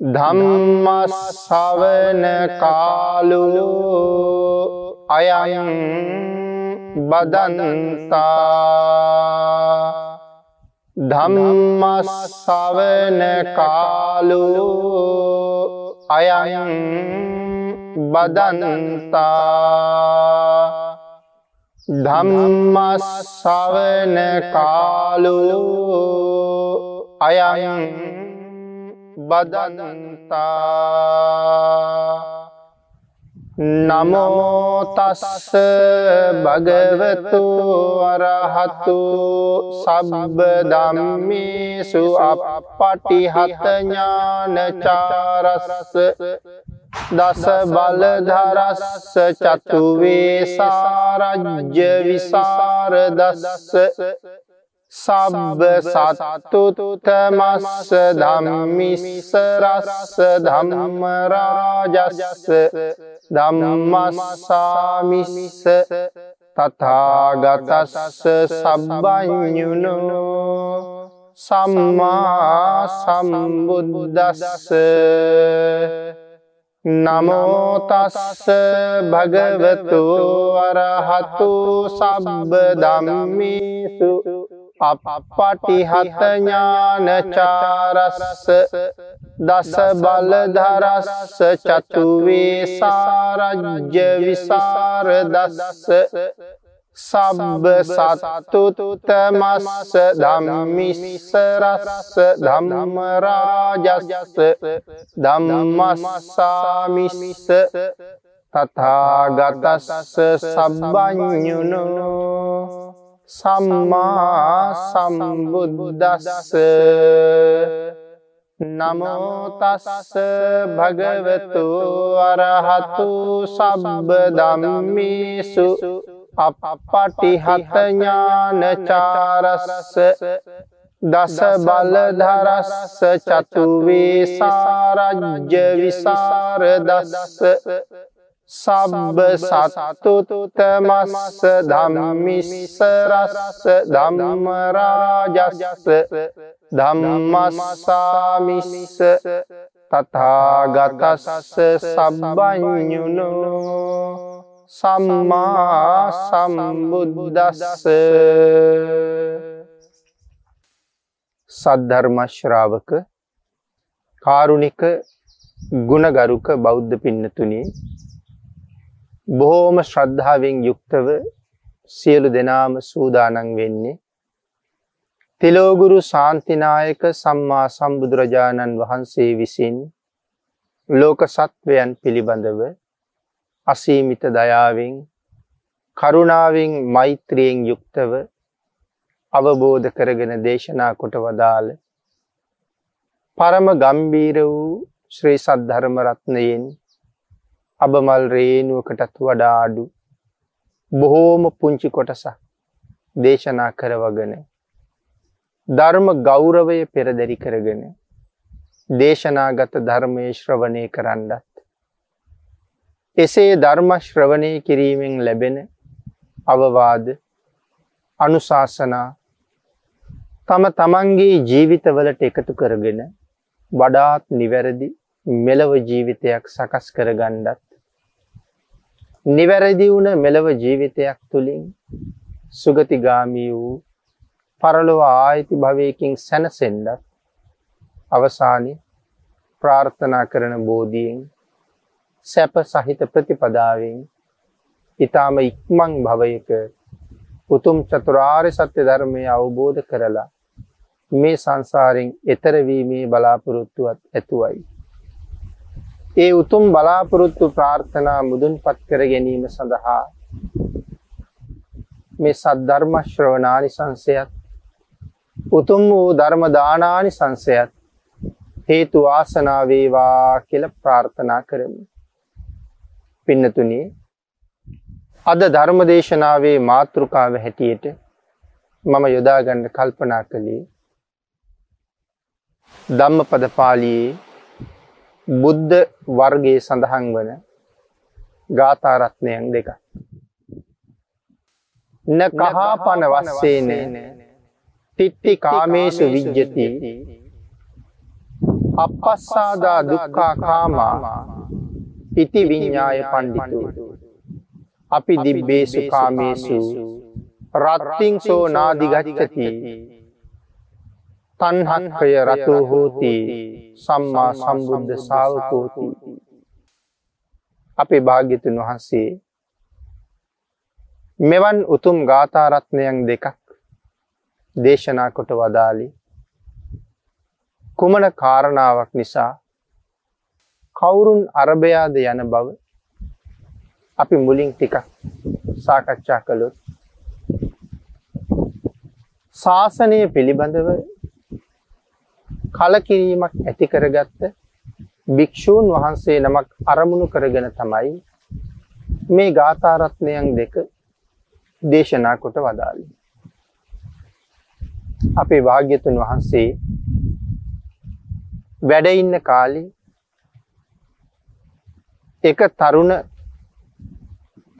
ධම්මස්සවන කාලු අයයන් බදන්තා ධම්මස්සවන කාලු අයයන් බදන්තා ධම්මස්සවන කාලු අයයන් බදන්තා. නමෝතස්ස භගවතු අරහතු සබ්බ දම්මිසු අපපටිහතඥානචාරස්ස දස බලධරස්ස චතුවේ සාරජ්‍ය විසාරදස්ස සබ්බ සත්තුතුතමස්ස ධම්මිස්සරස්ස ධම්මරාජස්ස ධම්මස්සාමිස්ස තථාගතස්ස සබ්බඥුනු සම්මා සම්බුද්දස්ස නමෝතස්ස භගවතු අරහතු සබ්බ ධම්මිසු අපපටිහතඥානචාරස්ස දස බලධරස්ස චතුවේ සාරජ්‍ය විසාරදස්ස සබ්බ සත්තුතුතමස්ස ධම්මිස්සරස්ස ධම්මරාජස්ස ධම්මස්සාමිස්ස තථාගතස්ස සබ්බඥුනෝ සම්මා සම්බුද්දස්ස. නමෝතස්ස භගවතු අරහතු සබ්බ දම්මිසු අපපටිහතඥානචාරස්ස දස බලධරස්ස චතුවේ සාරජ්‍ය විසාරදස්ස. සබ්බ සත්තුතුතමස්ස ධම්මිස්සරස්ස ධම්මරාජස්ස ධම්මස්සාමිස්ස තථාගතස්ස සබ්බඥුනු සම්මා සම්බුද්දස්ස සද්ධර්මශ්‍රාවක කාරුණික ගුණගරුක බෞද්ධ පින්නතුනි බොහෝම ශ්‍රද්ධාවෙන් යුක්තව සියලු දෙනාම සූදානන් වෙන්නේ. තිලෝගුරු ශාන්තිනායක සම්මා සම්බුදුරජාණන් වහන්සේ විසින් ලෝක සත්වයන් පිළිබඳව අසීමිත දයාවෙන් කරුණාවෙන් මෛත්‍රියෙන් යුක්තව අවබෝධ කරගෙන දේශනා කොට වදාළ පරම ගම්බීර වූ ශ්‍රී සද්ධර්ම රත්නයෙන් අබමල් රේනුවකටත් වඩා අඩු. බොහෝම පුංචි කොටසක් දේශනා කරවගෙන ධර්ම ගෞරවය පෙරදැරි කරගෙන දේශනාගත ධර්මය ශ්‍රවණය කරන්නත්. එසේ ධර්ම ශ්‍රවණය කිරීමෙන් ලැබෙන අවවාද අනුශාසනා තම තමන්ගේ ජීවිතවලට එකතු කරගෙන වඩාත් නිවැරදි මෙලව ජීවිතයක් සකස් කරගන්නත් නිවැරදි වුණ මෙලව ජීවිතයක් තුළින් සුගතිගාමී වූ පරලොව ආයිති භවයකින් සැනසෙන්ඩත් අවසානය ප්‍රාර්ථනා කරන බෝධියෙන් සැප සහිත ප්‍රතිපදාවෙන් ඉතාම ඉක්මං භවයක උතුම් චතුරාර්ය සත්‍ය ධර්මය අවබෝධ කරලා මේ සංසාරෙන් එතරවීමේ බලාපොරොත්තුවත් ඇතුවයි. ඒ උතුම් බලාපොරොත්තු ප්‍රාර්ථනා මුදුන්පත් කර ගැනීම සඳහා මේ සද්ධර්ම ශ්‍රවණානි සංසයත් උතුම් වූ ධර්ම දානානි සංසයත් හේතු වාසනා වේවා කියලා ප්‍රාර්ථනා කරමු. පින්නතුනි අද ධර්ම දේශනාවේ මාතෘකාව හැටියට මම යොදා ගන්න කල්පනා කළේ ධම්මපද පාළියේ බුද්ධ වර්ගයේ සඳහන් වන ගාථා රත්නයන් දෙකක්. න කහාපන වස්සේන තිට්ටි කාමේසු විජ්ජති අපස්සාදා දුක්ඛා කාමා ඉති විඤ්ඤාය පණ්ඩිතු අපි දිබ්බේසු කාමේසු රත්තිං සෝ නාදි ගච්ඡති තණ්හක්ඛය රතෝ හෝති සම්මා සම්බුද්ධ ශාවකෝති අපේ භාග්‍යතුන් වහන්සේ මෙවන් උතුම් ගාථා රත්නයන් දෙකක් දේශනා කොට වදාළි. කුමන කාරණාවක් නිසා කවුරුන් අරභයාද යන බව අපි මුලින් ටිකක් සාකච්ඡා කළොත්. ශාසනය පිළිබඳව කලකිරීමක් ඇති කරගත්ත භික්‍ෂූන් වහන්සේ නමක් අරමුණු කරගෙන තමයි මේ ගාථාරත්නයන් දෙක දේශනා කොට වදාළි. අපේ භාග්‍යතුන් වහන්සේ වැඩඉන්න කාලි එක තරුණ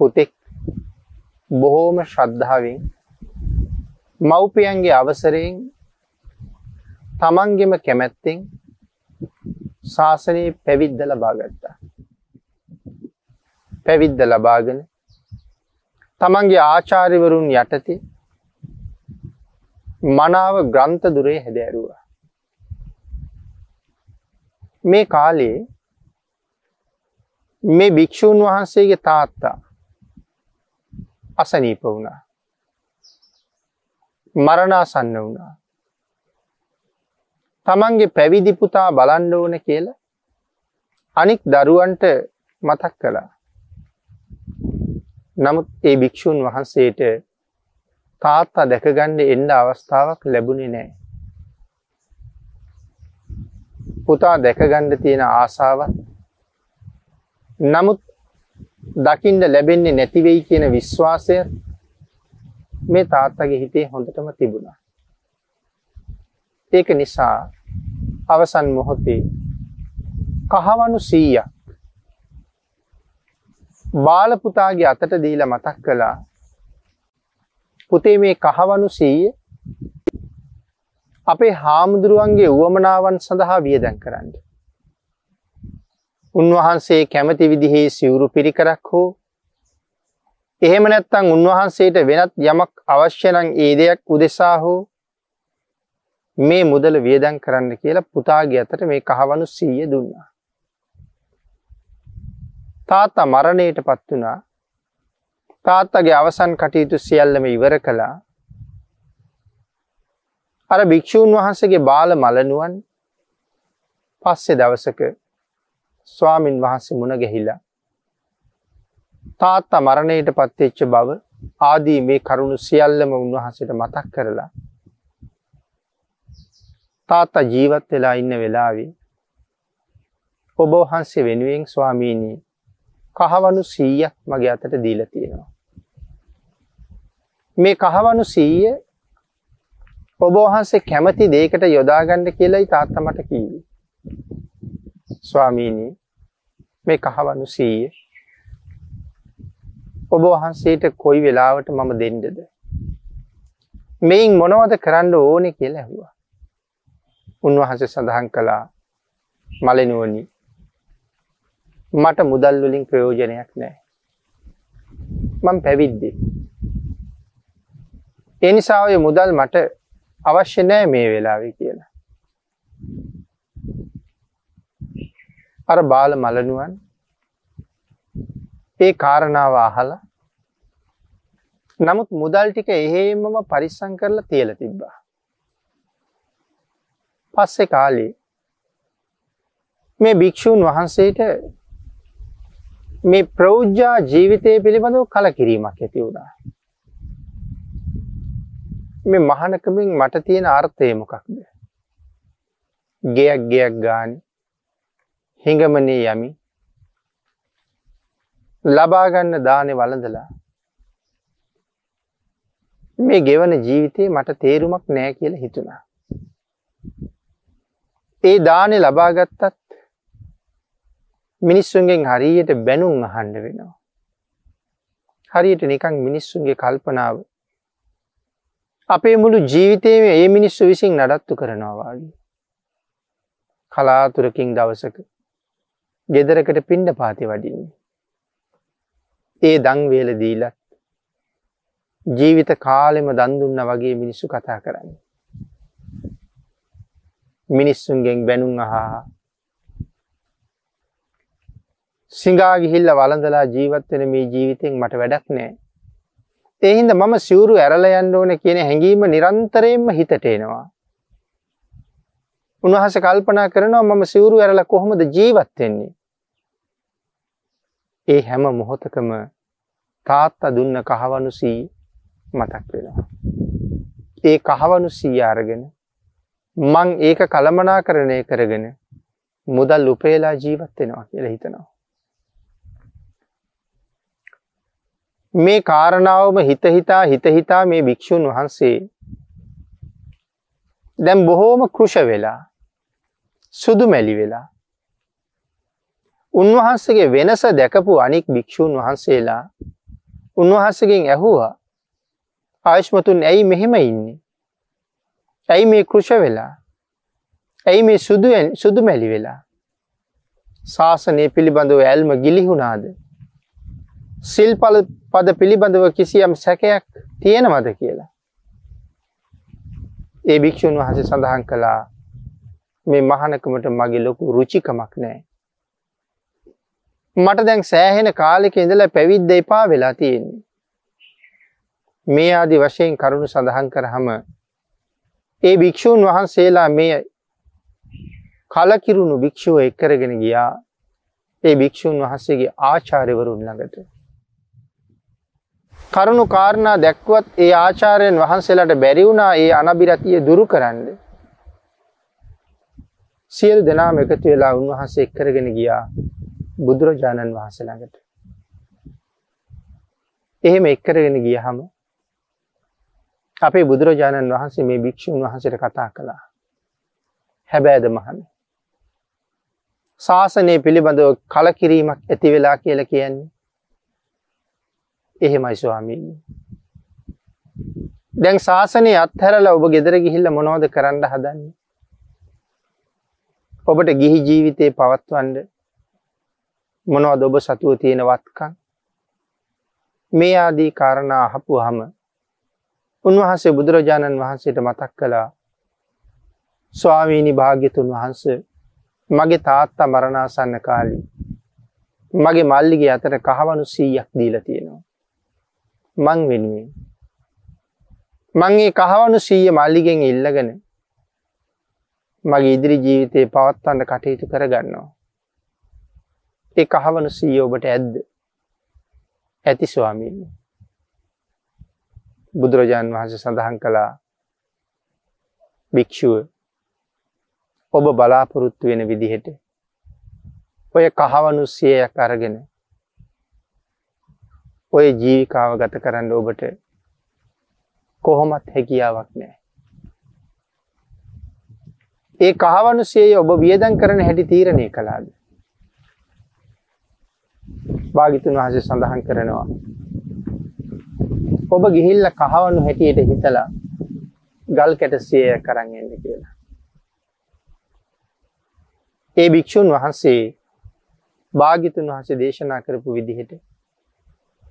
පුතෙක් බොහෝම ශ්‍රද්ධාවෙන් මව්පියන්ගේ අවසරයෙන් තමන්ගෙම කැමැත්තෙන් ශාසනයේ පැවිද්ද ලබා ගත්තා. පැවිද්ද ලබාගෙන තමන්ගේ ආචාර්යවරුන් යටතේ මනාව ග්‍රන්ථ දුරේ හැදෑරුවා. මේ කාලේ මේ භික්‍ෂූන් වහන්සේගේ තාත්තා අසනීප වුණා. මරණාසන්න වුණා. තමන්ගේ පැවිදි පුතා බලන්න ඕන කියලා අනික් දරුවන්ට මතක් කළා. නමුත් ඒ භික්‍ෂූන් වහන්සේට තාත්තා දැකගණ්ඩ එන්න අවස්ථාවක් ලැබුණේ නෑ. පුතා දැකගණ්ඩ තියෙන ආසාවත් නමුත් දකිින්ට ලැබෙන්නේ නැතිවෙයි කියන විශ්වාසය මේ තාත්තගේ හිතේ හොඳටම තිබුණා. ඒක නිසා අවසන් මොහොතේ. කහවනු සීයක්. බාලපුතාගේ අතට දීලා මතක් කළා. පුතේ මේ කහවනු සීය අපේ හාමුදුරුවන්ගේ වුවමනාවන් සඳහා වියදැන් කරන්න. උන්වහන්සේ කැමති විදිහේ සිවුරු පිරිකරක් හෝ එහෙම නැත්තං උන්වහන්සේට වෙනත් යමක් අවශ්‍යනං ඒ දෙයක් උදෙසා හෝ මේ මුදල වියදන් කරන්න කියලා පුතාගේ අතට මේ කහවනු සීය දුන්නා. තාත්තා මරණයට පත් වනා තාත්තගේ අවසන් කටයුතු සියල්ලම ඉවර කළා අර භික්‍ෂූන් වහන්සගේ බාල මලනුවන් පස්සෙ දවසක ස්වාමින් වහන්සේ මුණ ගැහිලා තාත්තා මරණයට පත්වෙච්ච බව ආදී මේ කරුණු සියල්ලම උන්වහන්සට මතක් කරලා තාත්තා ජීවත් වෙලා ඉන්න වෙලාවේ ඔබ වහන්සේ වෙනුවෙන් ස්වාමීණී කහවනු සීයක් මගේ අතට දීල තියෙනවා. මේ කහවනු සීය ඔබ වහන්සේ කැමති දේකට යොදාගණ්ඩ කියලයි තාත්තමට කීවි. ස්වාමීණී මේ කහවනු සීය ඔබ වහන්සේට කොයි වෙලාවට මම දෙන්ඩද. මෙයින් මොනවද කරන්න ඕනෙ කියලා ඇහවා. උන්වහන්ස සඳහන් කළා මලනුවනි. මට මුදල් වලින් ප්‍රයෝජනයක් නෑ මං පැවිද්දේ. එනිසා ඔය මුදල් මට අවශ්‍ය නෑ මේ වෙලාවේ කියලා. අර බාල මලනුවන් ඒ කාරණාව අහලා නමුත් මුදල් ටික එහෙමම පරිස්සම් කරලා තියලා තිබ්බා. පස්සේ කාලේ මේ භික්‍ෂූන් වහන්සේට මේ ප්‍රෞද්ජා ජීවිතය පිළිබඳව කලකිරීමක් ඇති වුණා. මේ මහනකමින් මට තියෙන අර්ථය මොකක්ද. ගෙයක් ගෙයක් ගාන හිඟමනේ යමි ලබාගන්න දානෙ වලඳලා මේ ගෙවන ජීවිතේ මට තේරුමක් නෑ කියලා හිතුණා. ඒ දානෙ ලබාගත්තත් මිනිස්සුන්ගෙන් හරියට බැනුම් අහන්න වෙනවා. හරියට නිකං මිනිස්සුන්ගේ කල්පනාව අපේ මුළු ජීවිතයම ඒ මිනිස්සු විසින් නඩත්තු කරනවාගේ. කලාතුරකින් දවසක ගෙදරකට පිණ්ඩ පාති වඩින්නේ. ඒ දංවේල දීලත් ජීවිත කාලෙම දන්දුන්න වගේ මිනිස්සු කතා කරන්න. මිනිස්සුන්ගෙන් බැනුම් අහා සිංහා ගිහිල්ල වලඳලා ජීවත්වෙන මේ ජීවිතෙන් මට වැඩක් නෑ. එහින්ද මම සිවුරු ඇරල යන්න ඕන කියන හැඟීම නිරන්තරයෙන්ම හිතට එනවා. උන්වහස කල්පනා කරනවා මම සිවුරු ඇරල කොහොමද ජීවත්වෙන්නේ. ඒ හැම මොහොතකම තාත්තා දුන්න කහවනුසී මතක් වෙනවා. ඒ කහවනු සීයාරගෙන මං ඒක කළමනා කරණය කරගෙන මුදල් උපේලා ජීවත්වෙනවා කියල හිතනවා. මේ කාරණාවම හිතහිතා හිතහිතා මේ භික්‍ෂූන් වහන්සේ දැම් බොහෝම කෘෂ වෙලා සුදු මැලි වෙලා උන්වහන්සගේ වෙනස දැකපු අනික් භික්‍ෂූන් වහන්සේලා උන්වහන්සගෙන් ඇහුවා ආයශ්මතුන් ඇයි මෙහෙම ඉන්නේ ඇයි මේ කෘෂ වෙලා ඇයි මේ සුදු මැලි වෙලා ශාසනය පිළිබඳව ඇල්ම ගිලිහුණාද සිල්පල පද පිළිබඳව කිසියම් සැකයක් තියෙනවද කියලා. ඒ භික්‍ෂූන් වහස සඳහන් කළා මේ මහනකමට මගේ ලොකු රුචිකමක් නෑ. මට දැන් සෑහෙන කාලෙක ඉඳලා පැවිද්ද එපා වෙලා තියෙන්නේ. මේ ආදි වශයෙන් කරුණු සඳහන් කරහම ඒ භික්‍ෂූන් වහන්සේලා මේ කලකිරුණු භික්‍ෂුව එක්කරගෙන ගියා ඒ භික්‍ෂූන් වහන්සේගේ ආචාර්යවරුන් ළඟට. කරුණු කාරණා දැක්වත් ඒ ආචාරයෙන් වහන්සේලාට බැරි වුණා ඒ අනබිරතිය දුරු කරන්න. සියලු දෙනාම එකතු වෙලා උන්වහන්සේ එක්කරගෙන ගියා බුදුරජාණන් වහන්සේලාඟට. එහෙම එක්කරගෙන ගියහම අපේ බුදුරජාණන් වහන්සේ මේ භික්‍ෂූන් වහන්සට කතා කළා. හැබෑද මහන. ශාසනය පිළිබඳව කලකිරීමක් ඇති වෙලා කියල කියන්නේ. එහෙමයි ස්වාමීනි. දැන් ශාසනය අත්හැරලා ඔබ ගෙදර ගිහිල්ල මොනවද කරන්න හදන්නේ. ඔබට ගිහි ජීවිතය පවත්වන්ඩ මොනවද ඔබ සතුව තියෙන වත්කං මේ ආදී කාරණා අහපු හම උන්වහන්සේ බුදුරජාණන් වහන්සේට මතක් කළා ස්වාමීණි භාග්‍යතුන් වහන්ස මගේ තාත්තා මරණාසන්න කාලි මගේ මල්ලිගේ අතර කහවනු සීයක් දීල තියෙනවා මං වෙනුවෙන්. මංගේ කහවනු සීය මල්ලිගෙන් ඉල්ලගෙන මගේ ඉදිරි ජීවිතය පවත්වන්න කටයුතු කරගන්නවා. ඒ කහවනු සීය ඔබට ඇද්ද ඇති ස්වාමීන්. බුදුරජාණන් වහන්සේ සඳහන් කළා භික්‍ෂුව ඔබ බලාපොරොත්තු වෙන විදිහට ඔය කහවනුස්සයයක් අරගෙන ඔය ජීවිකාව ගත කරන්න ඔබට කොහොමත් හැකියාවක් නෑ. ඒ කහවනුසේ ඔබ වියදන් කරන හැටි තීරණය කළාද. භාගිතුන් වහස සඳහන් කරනවා. ඔබ ගිහිල්ල කහවනු හැටියට හිතලා ගල් කැටසය කරන්න කියලා. ඒ භික්‍ෂූන් වහන්සේ භාගිතුන් වහසේ දේශනා කරපු විදිහට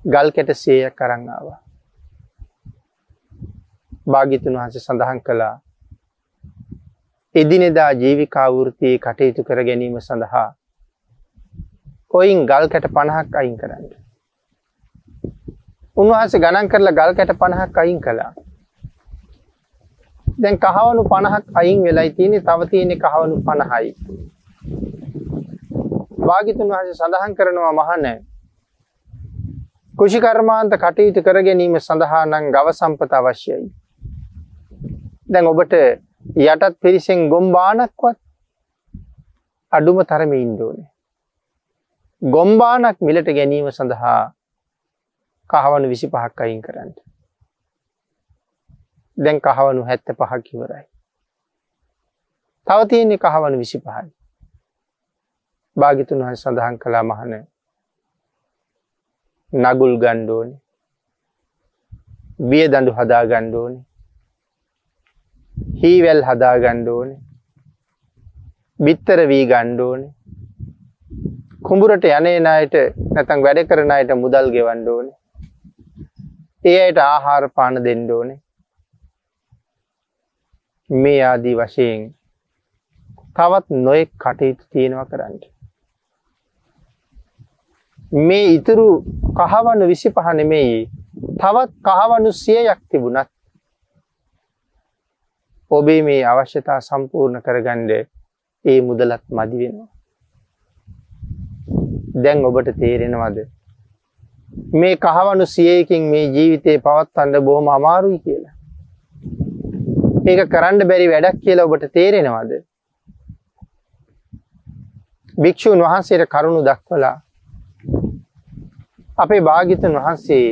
ගල් කැට සේයක් කරන්නාවා. භාගිතුන් වහන්සේ සඳහන් කළා එදිනෙදා ජීවිකාවෘතියේ කටයුතු කර ගැනීම සඳහා කොයින් ගල් කැට පණහක් අයින් කරන්න. උන්වහන්සේ ගණන් කරලා ගල් කැට පණහක් අයින් කළා. දැන් කහවනු පණහක් අයින් වෙලයි තියෙන්නේ තව තියෙන්නේ කහවනු පණහයි. භාගිතුන් වහන්සේ සඳහන් කරනවා මහන්නේ කෘෂිකර්මාන්ත කටයුතු කර ගැනීම සඳහා නම් ගව සම්පත අවශ්‍යයි. දැන් ඔබට යටත් පිරිසෙන් ගොම්බානක්වත් අඩුම තරම ඉන්න ඕනේ. ගොම්බානක් මිලට ගැනීම සඳහා කහවනු විසි පහක් අයින් කරන්න. දැන් කහවනු හැත්ත පහක් ඉවරයි. තව තියෙන්නේ කහවනු විසි පහයි. භාගිතුන් වහන් සඳහන් කලා මහන නගුල් ගණ්ඩෝනි විය දඩු හදා ගණ්ඩෝනි හීවැල් හදා ගණ්ඩෝනි බිත්තර වී ගණ්ඩෝනි කුඹුරට යනේ නයට නැතන් වැඩ කරන අයට මුදල් ගෙවන්න ඕනේ. ඒ අයට ආහාර පාන දෙන්න ඕනේ. මේ ආදී වශයෙන් තවත් නොයෙක් කටයුතු තියෙනවා කරන්න. මේ ඉතුරු කහවණු විසි පහ නෙමෙයි තවත් කහවණු සියයක් තිබුණත් ඔබේ මේ අවශ්‍යතා සම්පූර්ණ කරගන්න ඒ මුදලත් මදි වෙනවා. දැන් ඔබට තේරෙනවද මේ කහවණු සියයකින් මේ ජීවිතේ පවත්වන්න බොහොම අමාරුයි කියලා. ඒක කරන්න බැරි වැඩක් කියලා ඔබට තේරෙනවද? භික්ෂූන් වහන්සේට කරුණු දක්වලා අපේ භාග්‍යතුන් වහන්සේ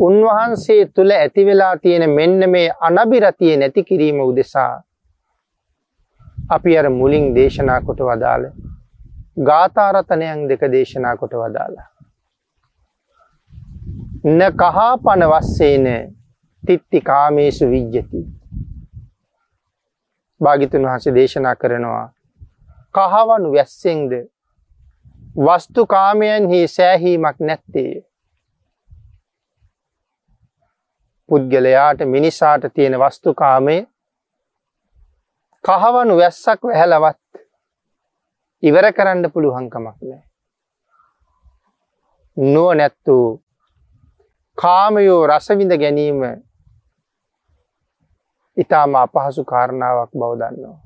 උන්වහන්සේ තුල ඇති වෙලා තියෙන මෙන්න මේ අනබිරතිය නැති කිරීම උදෙසා අපි අර මුලින් දේශනා කොට වදාළ ගාථාරතනයන් දෙක දේශනා කොට වදාලා. න කහාපන වස්සේන තිත්ති කාමේසු විජ්ජති. භාගිතුන් වහස දේශනා කරනවා. කහවනු වැස්සෙන්ද වස්තු කාමයන්හි සෑහීමක් නැත්තේ. පුද්ගලයාට මිනිසාට තියෙන වස්තුකාමය කහවනු වැස්සක් වැහැලවත් ඉවර කරන්න පුළුවන්කමක් නෑ. නුව නැත්තු කාමයෝ රසවිඳ ගැනීම ඉතාම අපහසු කාරණාවක් බව දන්නවා.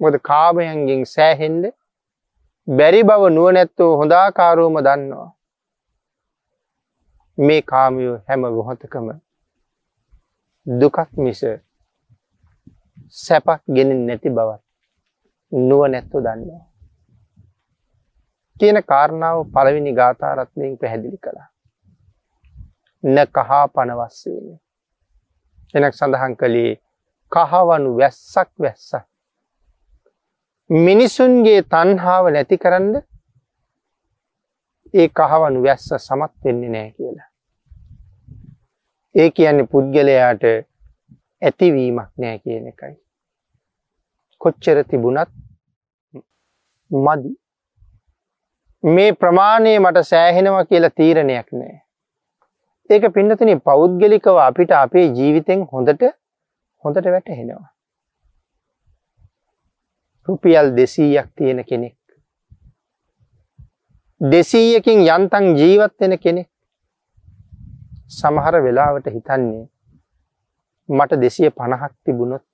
මොද කාමයන්ගෙන් සෑහෙන්ඩ බැරි බව නුවනැත්තෝ හොඳාකාරෝම දන්නවා. මේ කාමයෝ හැම ගොහොතකම දුකක් මිස සැපක් ගෙන නැති බවත් නුව නැත්තු දන්නවා. කියන කාරණාව පළවෙනි ගාථාරත්නයෙන් පැහැදිලි කළා. න කහා පනවස්සේන. එනක් සඳහන් කළේ කහවනු වැස්සක් වැස්සක්. මිනිසුන්ගේ තන්හාාව නැති කරන්න ඒ කහවනු වැස්ස සමත් වෙන්නේ නෑ කියලා. ඒ කියන්නේ පුද්ගලයාට ඇතිවීමක් නෑ කියන එකයි. කොච්චර තිබුණත් මදි. මේ ප්‍රමාණය මට සෑහෙනවා කියලා තීරණයක් නෑ. ඒක පින්නතුන පෞද්ගලිකව අපිට අපේ ජීවිතෙන් හොඳට හොඳට වැටහෙනවා. රුපියල් දෙසීයක් තියෙන කෙනෙක්. දෙසීයකින් යන්තන් ජීවත් වෙන කෙනෙක් සමහර වෙලාවට හිතන්නේ මට දෙසිය පණහක් තිබුණොත්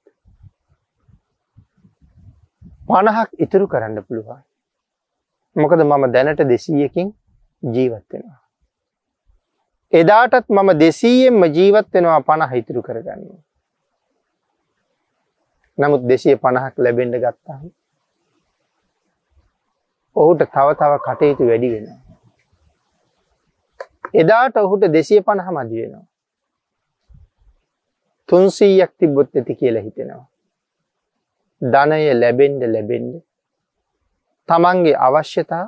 පණහක් ඉතුරු කරන්න පුළුවන්. මොකද මම දැනට දෙසීයකින් ජීවත්වෙනවා. එදාටත් මම දෙසීයෙන්ම ජීවත්වෙනවා පණ හිතුරු කරගන්න. නමුත් දෙසිය පණහක් ලැබෙන්ඩ ගත්තාම. ඔහුට තව තව කටයුතු වැඩි වෙනවා. එදාට ඔහුට දෙසිය පණහ මදි වෙනවා. තුන්සීයක් තිබ්බොත් ඇති කියලා හිතෙනවා. ධනය ලැබෙන්ඩ ලැබෙන්ඩ තමන්ගේ අවශ්‍යතා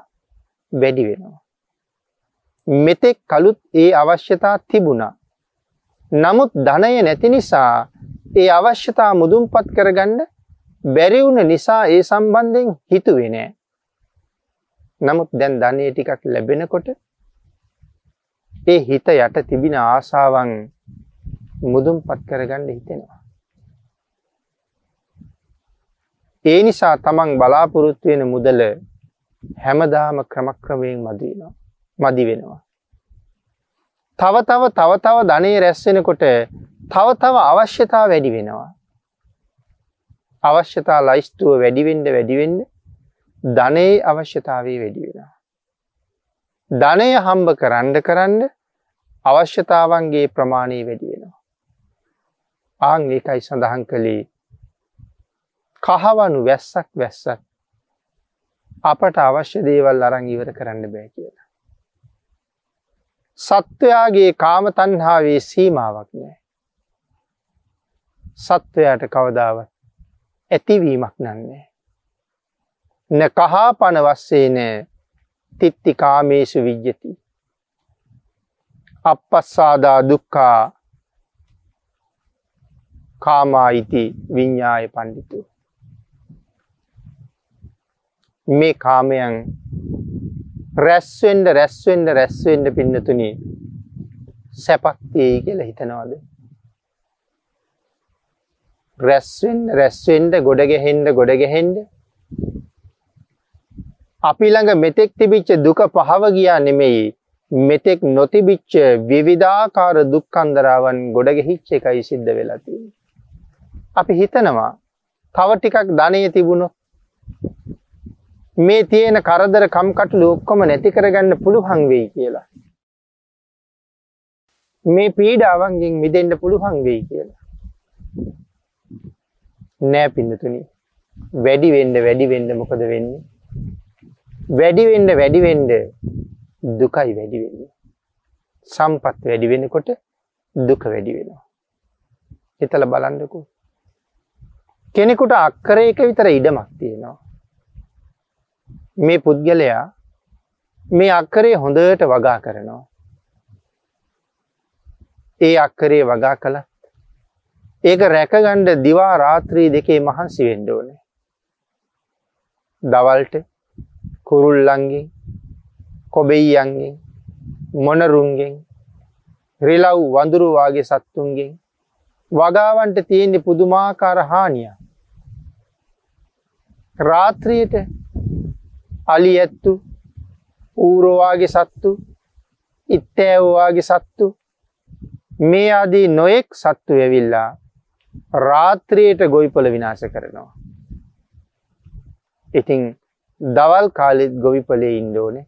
වැඩි වෙනවා. මෙතෙක් කළුත් ඒ අවශ්‍යතා තිබුණා. නමුත් ධනය නැති නිසා ඒ අවශ්‍යතා මුදුන්පත් කරගන්න බැරිවුණ නිසා ඒ සම්බන්ධයෙන් හිතුවේ නෑ. නමුත් දැන් ධනය ටිකක් ලැබෙනකොට ඒ හිත යට තිබින ආසාවන් මුදුන්පත් කරගන්න හිතෙනවා. ඒ නිසා තමන් බලාපොරොත්තු වෙන මුදල හැමදාම ක්‍රමක්‍රමයෙන් මදිනවා මදි වෙනවා. තව තව තව තව ධනේ රැස්වෙනකොට තව තව අවශ්‍යතා වැඩි වෙනවා. අවශ්‍යතා ලයිස්තුව වැඩිවෙන්ඩ වැඩිවෙන්ඩ ධනයේ අවශ්‍යතාවේ වැඩි වෙනවා. ධනය හම්බ කරන්න කරන්න අවශ්‍යතාවන්ගේ ප්‍රමාණය වැඩි වෙනවා. ආං ඒකයි සඳහන් කළේ කහවනු වැස්සක් වැස්සක් අපට අවශ්‍ය දේවල් අරන් ඉවර කරන්න බෑ කියලා. සත්වයාගේ කාම තණ්හාවේ සීමාවක් නෑ. සත්වයාට කවදාවත් ඇතිවීමක් නන්නේ. න කහා පන වස්සේ නෑ තිත්ති කාමේසු විජ්ජති. අපපස්සාදා දුක්කා කාමායිති විඤ්ඥාය පණ්ඩිතු. මේ කාමයන් රැස්වෙන්ඩ රැස්වෙන්ඩ රැස්වෙන්ඩ පින්නතුනි සැපක්තියයි කියලා හිතනවාද. රැස්වෙන්ඩ රැස්වෙන්ඩ ගොඩගැහෙන්ඩ ගොඩගැහෙන්ඩ අපි ළඟ මෙතෙක් තිබිච්ච දුක පහව ගියා නෙමෙයි මෙතෙක් නොතිබිච්ච විවිධාකාර දුක්කන්දරාවන් ගොඩගෙහිච්ච එකයි සිද්ධ වෙලාති. අපි හිතනවා තව ටිකක් ධනය තිබුණොත් මේ තියෙන කරදර කම්කටලු ඔක්කොම නැති කරගන්න පුළුවන් වෙයි කියලා. මේ පීඩාවන්ගෙන් මිදෙන්න පුළුවන් වෙයි කියලා. නෑ පින්නතුනි. වැඩි වෙන්න වැඩි වෙන්න මොකද වෙන්නේ? වැඩි වෙන්න වැඩි වෙන්න දුකයි වැඩි වෙන්නේ. සම්පත් වැඩි වෙනකොට දුක වැඩි වෙනවා. හිතලා බලන්නකෝ. කෙනෙකුට අක්කරයක විතර ඉඩමක් තියෙනවා. මේ පුද්ගලයා මේ අක්කරේ හොඳට වගා කරනවා. ඒ අක්කරේ වගා කළත් ඒක රැකගණ්ඩ දිවා රාත්‍රී දෙකේ මහන්සි වෙන්ඩ ඕනේ. දවල්ට කුරුල්ලන්ගෙන් කොබෙයියන්ගෙන් මොනරුන්ගෙන් රිලව් වඳුරුවාගේ සත්තුන්ගෙන් වගාවන්ට තියෙන්නේ පුදුමාකාර හානිය. රාත්‍රියයට අලි ඇත්තු ඌරෝවාගේ සත්තු ඉත්තෑවවාගේ සත්තු මේ ආදී නොයෙක් සත්තු ඇවිල්ලා රාත්‍රියයට ගොයිපොල විනාශ කරනවා. ඉතිං දවල් කාලෙත් ගොවිපලේ ඉන්ඩෝනේ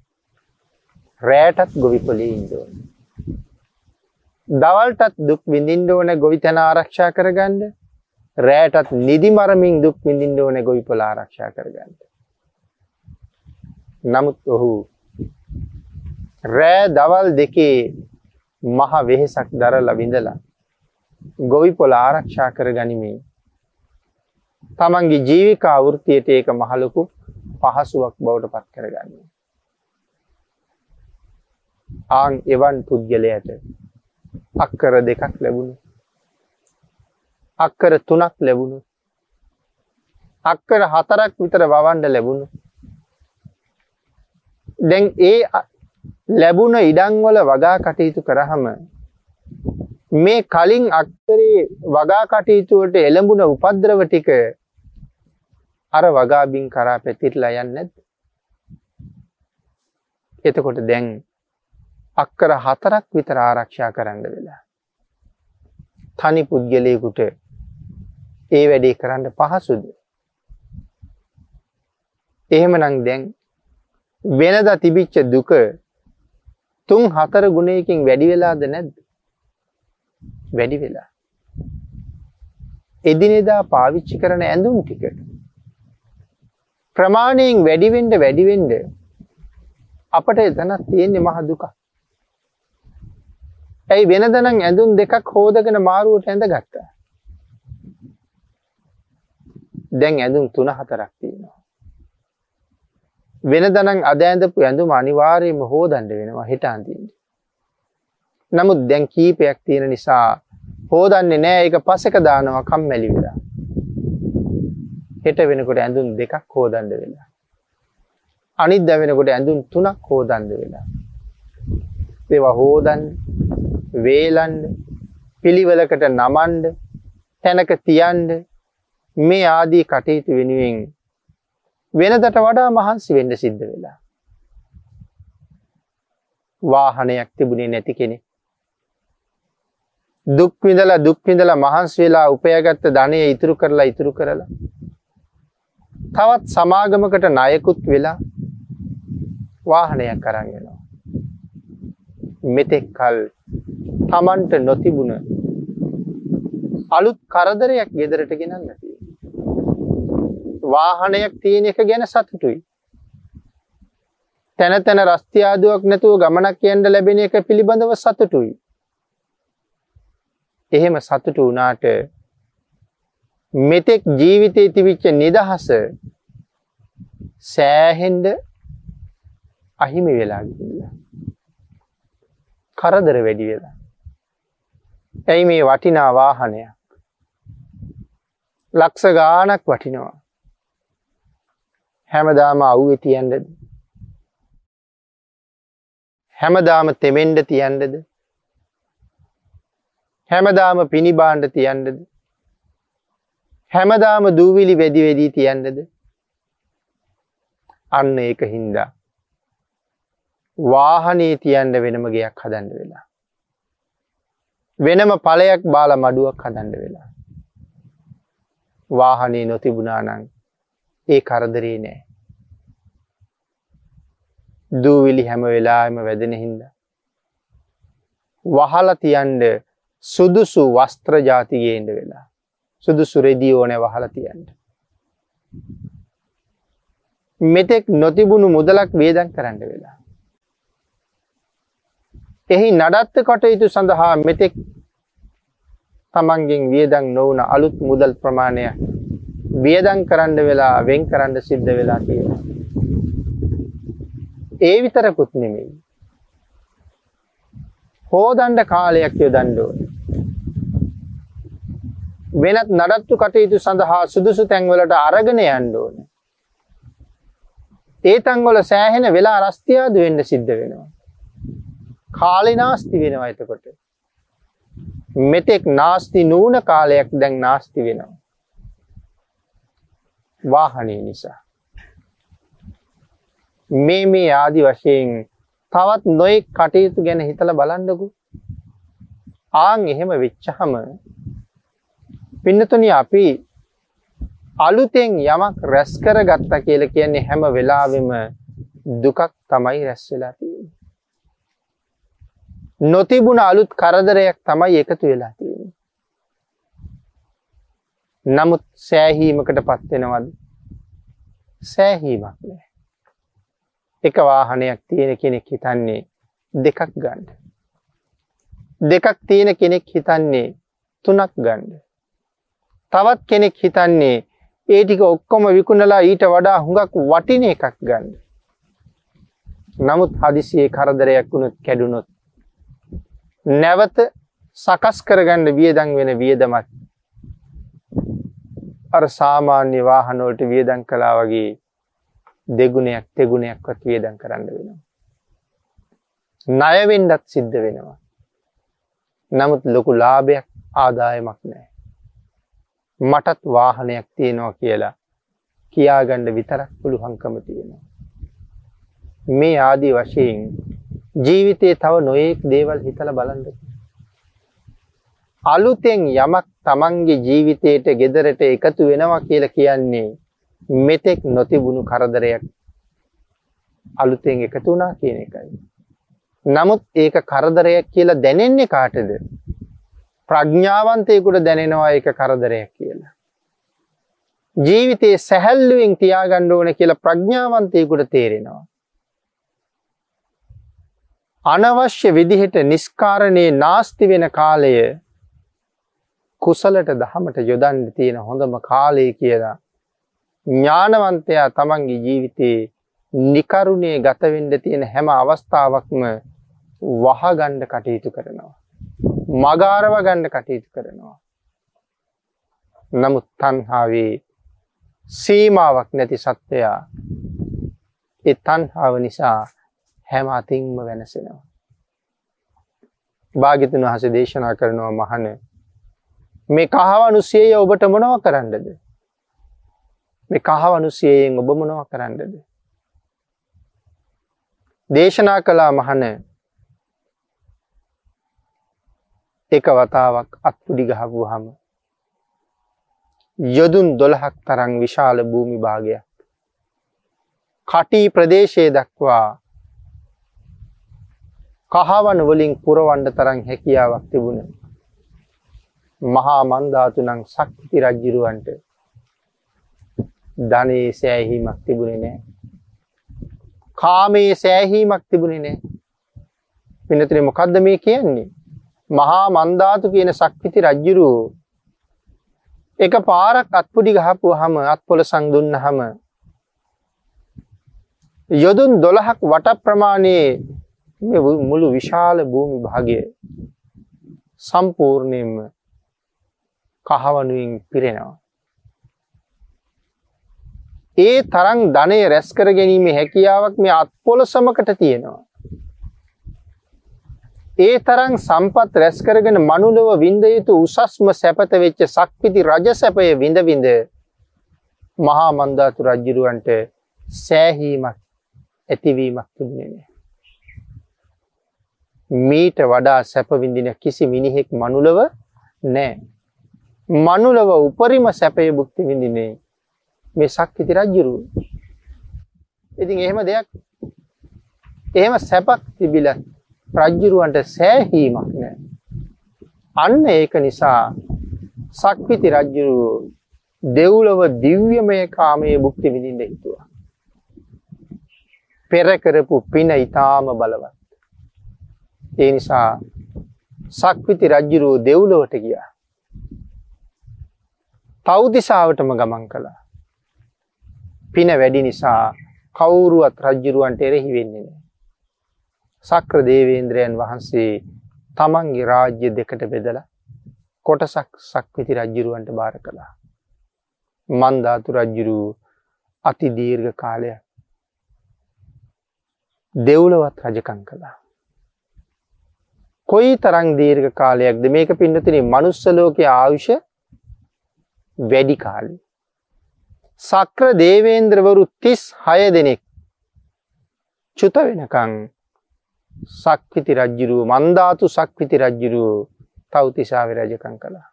රෑටත් ගොවිපලේ ඉන්ඩෝන. දවල්ටත් දුක් විඳින්ඩ ඕන ගොවිතැන ආරක්ෂා කරගන්න රෑටත් නිදි මරමින් දුක් විඳින්ඩ ඕන ගොවිපොල ආරක්ෂා කරගන්න. නමුත් ඔහු රෑ දවල් දෙකේ මහ වෙහෙසක් දරලා විඳලා ගොවි පොළ ආරක්ෂා කර ගනිමින් තමන්ගේ ජීවිකා වෘතියට ඒක මහලොකු පහසුවක් බවට පත් කරගන්න. ආං එවන් පුද්ගලයට අක්කර දෙකක් ලැබුණු අක්කර තුනක් ලැබුණු අක්කර හතරක් විතර වවන්ඩ ලැබුණු දැන් ඒ ලැබුණ ඉඩංවල වගා කටයුතු කරහම මේ කලින් අක්තරේ වගා කටයුතුවට එළඹුණ උපද්‍රව ටික අර වගාබින් කරා පැතිරලා යන්නේ නැද්ද? එතකොට දැන් අක්කර හතරක් විතර ආරක්ෂා කරන්න වෙලා. තනි පුද්ගලයෙකුට ඒ වැඩේ කරන්න පහසුද? එහෙමනම් දැන් වෙනදා තිබිච්ච දුක තුන් හතර ගුණයකින් වැඩි වෙලාද නැද්ද? වැඩි වෙලා. එදිනෙදා පාවිච්චි කරන ඇඳුම් ටික ප්‍රමාණයෙන් වැඩි වෙන්න වැඩි වෙන්න අපට එතන තියෙන්නේ මහ දුක. ඇයි වෙනදනම් ඇඳුම් දෙකක් හොදගෙන මාරුවට ඇඳගත්තා. දැන් ඇඳුම් තුන හතරක් තියෙනවා. වෙනදනම් අද ඇඳපු ඇඳුම අනිවාර්යයෙන්ම හොදන්න වෙනවා හෙට අඳින්න. නමුත් දැන් කීපයක් තියෙන නිසා හොදන්නේ නෑ ඒක පසෙක දානවා කම්මැලි වෙලා. හෙට වෙනකොට ඇඳුම් දෙකක් හෝදන්න වෙලා. අනිත් දැ වෙනකොට ඇඳුම් තුනක් හෝදන්ද වෙලා. ඒවා හෝදන් වේලන්ඩ පිළිවලකට නමන්ඩ තැනක තියන්ඩ මේ ආදී කටයුතු වෙනුවෙන් වෙනදට වඩා මහන්සි වෙන්න සිද්ධ වෙලා. වාහනයක් තිබුණේ නැති කෙනෙ. දුක්විඳලා දුක්විඳලා මහන්ස් වෙලා උපයගත්ත ධනය ඉතුරු කරලා ඉතුරු කරලා. තවත් සමාගමකට නයකුත් වෙලා වාහනයක් කරන්ගෙනවා. මෙතෙක් කල් තමන්ට නොතිබුණ අලුත් කරදරයක් ගෙදරට ගෙනන්න තිය. වාහනයක් තියෙන එක ගැන සතුටුයි. තැන තැන රස්තියාදුවක් නැතුව ගමනක් යන්න ලැබෙන එක පිළිබඳව සතුටුයි. එහෙම සතුටු වුණාට මෙතෙක් ජීවිතේ තිබිච්ච නිදහස සෑහෙන්ඩ අහිමි වෙලා ගිහිල්ලා. කරදර වැඩි වෙලා. ඇයි මේ වටිනා වාහනයක්. ලක්ෂ ගානක් වටිනවා. හැමදාම අව්වෙ තියන්නද. හැමදාම තෙමෙන්ඩ තියන්නද. හැමදාම පිණිබාණ්ඩ තියන්නද. හැමදාම දූවිලි වැඩි වෙදී තියන්නද. අන්න ඒක හින්දා. වාහනේ තියන්ඩ වෙනම ගයක් හදන්න වෙලා. වෙනම පලයක් බාල මඩුවක් හදන්න වෙලා. වාහනේ නොතිබුණානං ඒ කරදරේ නෑ. දූවිලි හැම වෙලාම වැදෙන හින්ද. වහල තියන්ඩ සුදුසු වස්ත්‍ර ජාතිගේන්ට වෙලා. සුදුසු රෙදී ඕනෑ වහල තියන්ට. මෙතෙක් නොතිබුණු මුදලක් වේදන් කරන්න වෙලා. එහි නඩත්ත කටයුතු සඳහා මෙතෙක් තමන්ගෙන් වියදං නොවන අලුත් මුදල් ප්‍රමාණය වියදං කරන්න වෙලා වෙන් කරන්න සිද්ධ වෙලා තියෙන. ඒ විතරකුත් නෙමෙයි. හෝදණ්ඩ කාලයක් යොදන්ඩුව. වෙනත් නඩත්තු කටයුතු සඳහා සුදුසු තැන්වලට අරගෙන යන්න ඕන. ඒ තංගොල සෑහෙන වෙලා රස්තියාද වෙන්න සිද්ධ වෙනවා. කාලෙ නාස්ති වෙනවා එතකොට. මෙතෙක් නාස්ති නූන කාලයක් දැන් නාස්ති වෙනවා. වාහනය නිසා. මේ මේ ආදි වශයෙන් තවත් නොයෙක් කටයුතු ගැන හිතල බලන්ඩකු. ආං එහෙම වෙච්චහම පින්නතුනි අපි අලුතෙන් යමක් රැස් කර ගත්තා කියල කියන්නේ හැම වෙලාවෙම දුකක් තමයි රැස් වෙලා තියෙන්නේ. නොතිබුණ අලුත් කරදරයක් තමයි එකතු වෙලා තියෙන. නමුත් සෑහීමකට පත්වෙනවද සෑහීමක් නෑ. එක වාහනයක් තියෙන කෙනෙක් හිතන්නේ දෙකක් ගණ්ඩ. දෙකක් තියෙන කෙනෙක් හිතන්නේ තුනක් ගණ්ඩ. තවත් කෙනෙක් හිතන්නේ ඒ ටික ඔක්කොම විකුණලා ඊට වඩා හුඟක් වටින එකක් ගන්න. නමුත් හදිසියේ කරදරයක් වුණුත් කැඩුණොත් නැවත සකස් කරගන්න වියදං වෙන වියදමත් අර සාමාන්‍ය වාහනෝට වියදං කලා වගේ දෙගුණයක් තෙගුණයක්වත් වියදං කරන්න වෙනවා. ණයවෙන්ඩත් සිද්ධ වෙනවා. නමුත් ලොකු ලාභයක් ආදායමක් නෑ. මටත් වාහනයක් තියෙනවා කියලා කියාගණ්ඩ විතරක් පුළුහංකම තියෙනවා. මේ ආදී වශයෙන් ජීවිතයේ තව නොයෙක් දේවල් හිතල බලන්ද. අලුතෙන් යමක් තමන්ගේ ජීවිතයට ගෙදරට එකතු වෙනවා කියල කියන්නේ මෙතෙක් නොතිබුණු කරදරයක් අලුතෙන් එකතු වුණා කියන එකයි. නමුත් ඒක කරදරයක් කියලා දැනෙන්නේ කාටද. ප්‍රඥාවන්තයකුට දැනෙනවා ඒක කරදරයක් කියලා. ජීවිතයේ සැහැල්ලුවෙන් තියාගණ්ඩ ඕන කියලා ප්‍රඥාවන්තයකුට තේරෙනවා. අනවශ්‍ය විදිහට නිස්කාරණයේ නාස්ති වෙන කාලය කුසලට දහමට යොදන්න තියෙන හොඳම කාලය කියලා ඥානවන්තයා තමන්ගේ ජීවිතයේ නිකරුණේ ගතවෙන්ඩ තියෙන හැම අවස්ථාවක්ම වහගණ්ඩ කටයුතු කරනවා. මගාරව ගණ්ඩ කටයුතු කරනවා. නමුත් තන්හාාවේ සීමාවක් නැති සත්වයා එ තන්හාාව නිසා හැම අතින්ම වෙනසෙනවා. භාගිතන් වහස දේශනා කරනවා මහන මේ කහවනුස්සේය ඔබට මොනව කරන්නද. මේ කහවනුස්සයෙන් ඔබ මොනව කරන්නද. දේශනා කලා මහන එක වතාවක් අත්පුඩි ගහපු හම යොදුන් දොළහක් තරං විශාල භූමි භාගයක් කටී ප්‍රදේශය දක්වා කහවන වලින් පුරවන්ඩ තරන් හැකියාවක් තිබුණ මහා මන්ධාතුනං සක්ති රජ්ජිරුවන්ට ධනයේ සෑහීමක් තිබුණේ නෑ කාමයේ සෑහීමක් තිබුණේ නෑ. පින්නතුනේ මොකද්ද මේ කියන්නේ? මහා මන්දාතු කියන සක්විති රජුරු එක පාරක් අත්පුඩි ගහපුවාම අත්පොලසන් දුන්නහම යොදුන් 12ක් වට ප්‍රමාණයේ මේ මුළු විශාල භූමි භාගය සම්පූර්ණයෙන්ම කහවණුවෙන් පිරෙනවා. ඒ තරම් ධනය රැස් කර ගැනීමේ හැකියාවක් මේ අත්පොලසමකට තියෙනවා. ඒ තරම් සම්පත් රැස් කරගෙන මනුලව විඳ යුතු උසස්ම සැපත වෙච්ච සක්විති රජ සැපය විඳ විඳ මහා මන්දාතු රජුරවන්ට සෑහීමක් ඇතිවීමක් තිබුණේ නැහැ. මීට වඩා සැප විඳින කිසි මිනිහෙක් මනුලව නැහැ. මනුලව උපරිම සැපය භුක්ති විඳින්නේ මේ සක්විති රජුරුව. ඉතින් එහෙම දෙයක් එහෙම සැපක් තිබිලා රජ්ජුරුවන්ට සෑහීමක් නෑ. අන්න ඒක නිසා සක්විති රජ්ජුරුව දෙව්ලව දිව්‍යමය කාමයේ බුක්ති විඳින්න හිතුවා. පෙර කරපු පින ඊටාම බලවත්. ඒ නිසා සක්විති රජ්ජුරුව දෙව්ලොවට ගියා. තව්දිසාවටම ගමන් කළා. පින වැඩි නිසා කවුරුවත් රජ්ජුරුවන්ට එරෙහි වෙන්නේ නැහැ. සක්‍ර දේවේන්ද්‍රයන් වහන්සේ තමන්ගේ රාජ්‍ය දෙකට බෙදලා කොටසක් සක්විති රජ්ජුරුවන්ට බාර කළා. මන්ධාතු රජ්ජුරු අති දීර්ඝ කාලයක් දෙව්ලවත් රජකං කළා. කොයි තරං දීර්ඝ කාලයක්ද මේක පින්නතින මනුස්ස ලෝකයේ ආයුෂ වැඩි කාලි. සක්‍ර දේවේන්ද්‍රවරු තිස් හය දෙනෙක් චුත වෙනකං සක්විති රජ්ජුරුව මන්ධාතු සක්විති රජ්ජුරුව තවතිසාාව රජකං කළා.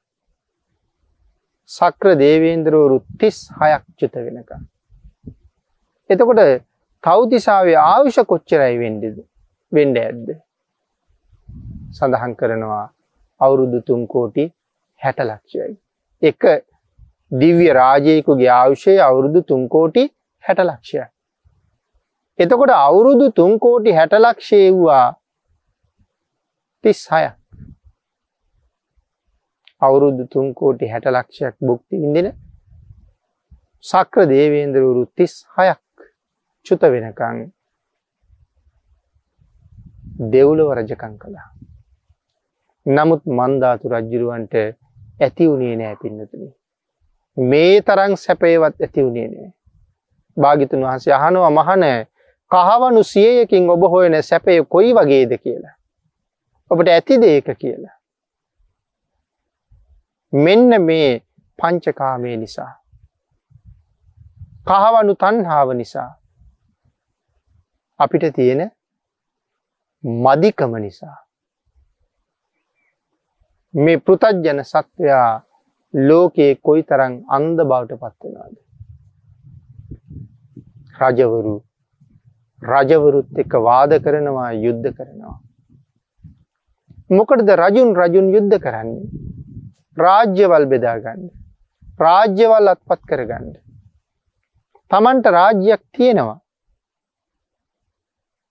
සක්‍ර දේවේන්ද්‍රවරු තිස් හයක් චුත වෙනක. එතකොට තවතිසාාවේ ආවිෂ කොච්චරයි වෙන්ඩද වෙන්ඩ ඇද්ද. සඳහන් කරනවා අවුරුදු තුම් කෝටි හැට ලක්ෂයයි. එක දිව්‍ය රාජයකුගේ ආවුෂය අවුරුදු තුන්කෝටි හැට ලක්ෂය. එතකොට අවුරුදු තුන්කෝටි හැට ලක්ෂයව්වා තිස් හය අවුරුදු තුන්කෝටි හැට ලක්ෂයක් බුක්ති විඳෙන සක්‍ර දේවේන්ද්‍රවරු තිස් හයක් චුත වෙනකං දෙව්ලව රජකං කළා. නමුත් මන්ධාතු රජ්ජුරුවන්ට ඇති වුණේ නෑ පින්නතුනි. මේ තරං සැපේවත් ඇති වුණේ නෑ. භාගිතුන් වහන්සේ අහනවා මහනෑ කහවනු සියයකින් ඔබ හොයන සැපය කොයි වගේද කියලා. ඔබට ඇතිද ඒක කියලා. මෙන්න මේ පංචකාමය නිසා. කහවනු තන්හාාව නිසා. අපිට තියෙන මදිකම නිසා. මේ පෘතජ්ජන සත්වයා ලෝකයේ කොයි තරං අන්ද බවට පත්වෙනවාද. රජවරු රජවරුත් එක්ක වාද කරනවා යුද්ධ කරනවා. මොකටද රජුන් රජුන් යුද්ධ කරන්නේ. රාජ්‍යවල් බෙදාගන්න. රාජ්‍යවල් අත්පත් කරගන්න. තමන්ට රාජ්‍යයක් තියෙනවා.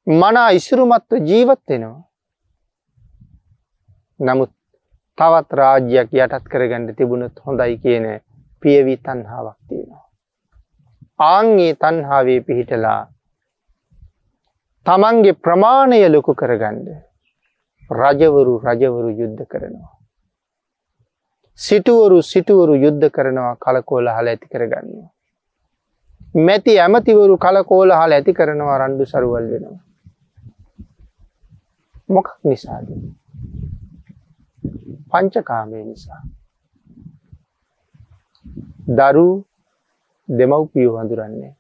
මනා ඉසුරුමත්ව ජීවත් වෙනවා. නමුත් තවත් රාජ්‍යයක් යටත් කරගන්න තිබුණත් හොඳයි කියන පියවී තන්හාාවක් තියෙනවා. ආංගේ තන්හාාවේ පිහිටලා තමන්ගේ ප්‍රමාණය ලොකු කරගන්න රජවරු රජවරු යුද්ධ කරනවා. සිටුවරු සිටුවරු යුද්ධ කරනවා කලකෝල හල ඇති කරගන්නවා. මැති ඇමතිවරු කලකෝල හල ඇති කරනවා රණ්ඩු සරුවල් වෙනවා. මොකක් නිසාද. පංචකාමය නිසා. දරු දෙමව්පියෝ හඳුරන්නේ.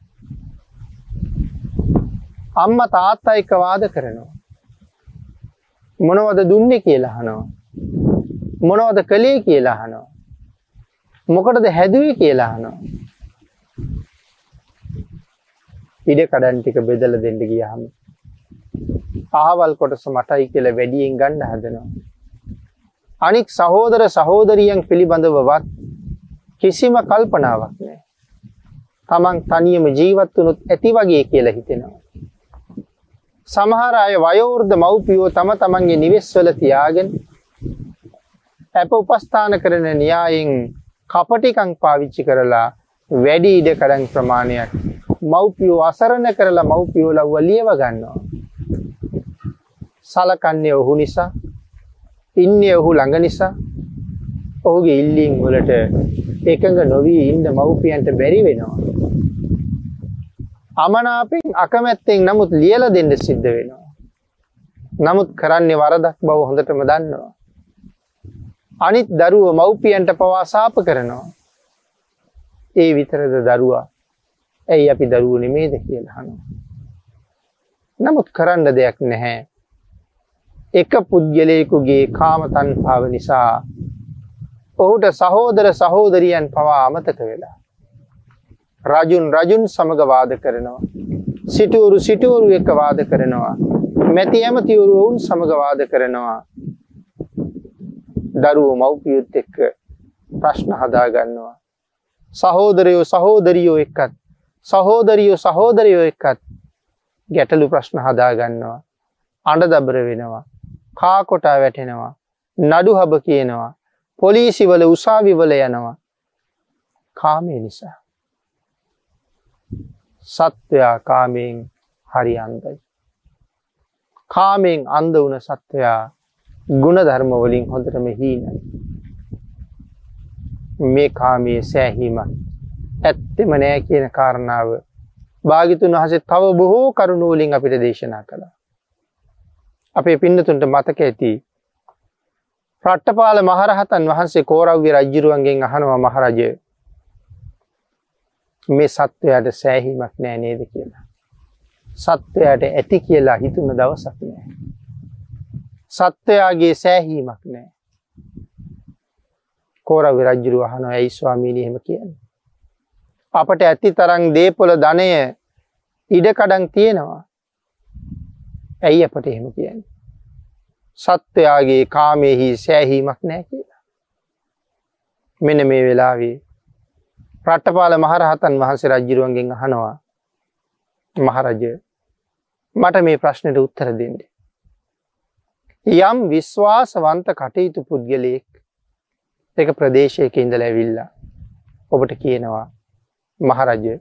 අම්ම තාත්තා එක්ක වාද කරනවා. මොනවද දුන්නේ කියලා අහනවා. මොනවද කළේ කියලා අහනවා. මොකටද හැදුවේ කියලා අහනවා. ඉඩ කඩන් ටික බෙදලා දෙන්න ගියාම අහවල් කොටස මටයි කියලා වැඩියෙන් ගන්න හදනවා. අනික් සහෝදර සහෝදරියන් පිළිබඳවවත් කිසිම කල්පනාවක් නැහැ. තමන් තනියම ජීවත් වුණොත් ඇති වගේ කියලා හිතෙනවා. සමහර අය වයෝවෘද්ධ මව්පියෝ තම තමන්ගේ නිවෙස්වල තියාගෙන ඇප උපස්ථාන කරන න්‍යායෙන් කපටිකං පාවිච්චි කරලා වැඩි ඉඩ කඩන් ප්‍රමාණයක් මව්පියෝ අසරණ කරලා මව්පියෝ ලව්ව ලියව ගන්නවා. සලකන්නේ ඔහු නිසා ඉන්නේ ඔහු ළඟ නිසා ඔහුගේ ඉල්ලීම් වලට එකඟ නොවී ඉන්න මව්පියන්ට බැරි වෙනවා. අමනාපෙන් අකමැත්තෙන් නමුත් ලියලා දෙන්න සිද්ධ වෙනවා. නමුත් කරන්නේ වරදක් බව හොඳටම දන්නවා. අනිත් දරුව මව්පියන්ට පවා සාප කරනවා. ඒ විතරද දරුවා ඇයි අපි දරුව නෙමේද කියලා අහනවා. නමුත් කරන්න දෙයක් නැහැ. එක පුද්ගලයෙකුගේ කාම තණ්හාව නිසා ඔහුට සහෝදර සහෝදරියන් පවා අමතක වෙලා රජුන් රජුන් සමග වාද කරනවා. සිටුවරු සිටුවරු එක්ක වාද කරනවා. මැති ඇමතිවරු ඔවුන් සමග වාද කරනවා. දරුවෝ මව්පියොත් එක්ක ප්‍රශ්න හදා ගන්නවා. සහෝදරයෝ සහෝදරියෝ එක්කත් සහෝදරියෝ සහෝදරයෝ එක්කත් ගැටලු ප්‍රශ්න හදා ගන්නවා. අඬ දබර වෙනවා. කා කොටා වැටෙනවා. නඩු හබ කියනවා. පොලිසිවල උසාවිවල යනවා. කාමය නිසා. සත්වයා කාමයෙන් හරි අන්දයි. කාමයෙන් අන්ද වුණ සත්වයා ගුණ ධර්ම වලින් හොඳටම හීනයි. මේ කාමයේ සෑහීමක් ඇත්තෙම නෑ කියන කාරණාව භාගිතුන් වහසේ තව බොහෝ කරුණුවලින් අපිට දේශනා කළා. අපේ පින්නතුන්ට මතක ඇති රට්ටපාල මහරහතන් වහන්සේ කෝරව්‍ය රජ්ජිරුවන්ගෙන් අහනවා මහරජය මේ සත්වයට සෑහීමක් නෑ නේද කියලා. සත්වයට ඇති කියලා හිතුන දවසක් නෑ. සත්වයාගේ සෑහීමක් නෑ. කෝර විරජ්ජුරු අහන ඇයි ස්වාමීණී එහෙම කියන්නේ. අපට ඇති තරම් දේපොළ ධනය ඉඩකඩන් තියෙනවා. ඇයි අපට එහෙම කියන්නේ. සත්වයාගේ කාමයෙහි සෑහීමක් නෑ කියලා. මෙන මේ වෙලාවේ රට්ටපාල මහරහතන් වහන්සේ රජ්ජිරුවන්ගෙන් අහනවා මහරජය මට මේ ප්‍රශ්නයට උත්තර දෙන්න. යම් විශ්වාසවන්ත කටයුතු පුද්ගලයෙක් එක ප්‍රදේශයක ඉඳල ඇවිල්ලා ඔබට කියනවා මහරජය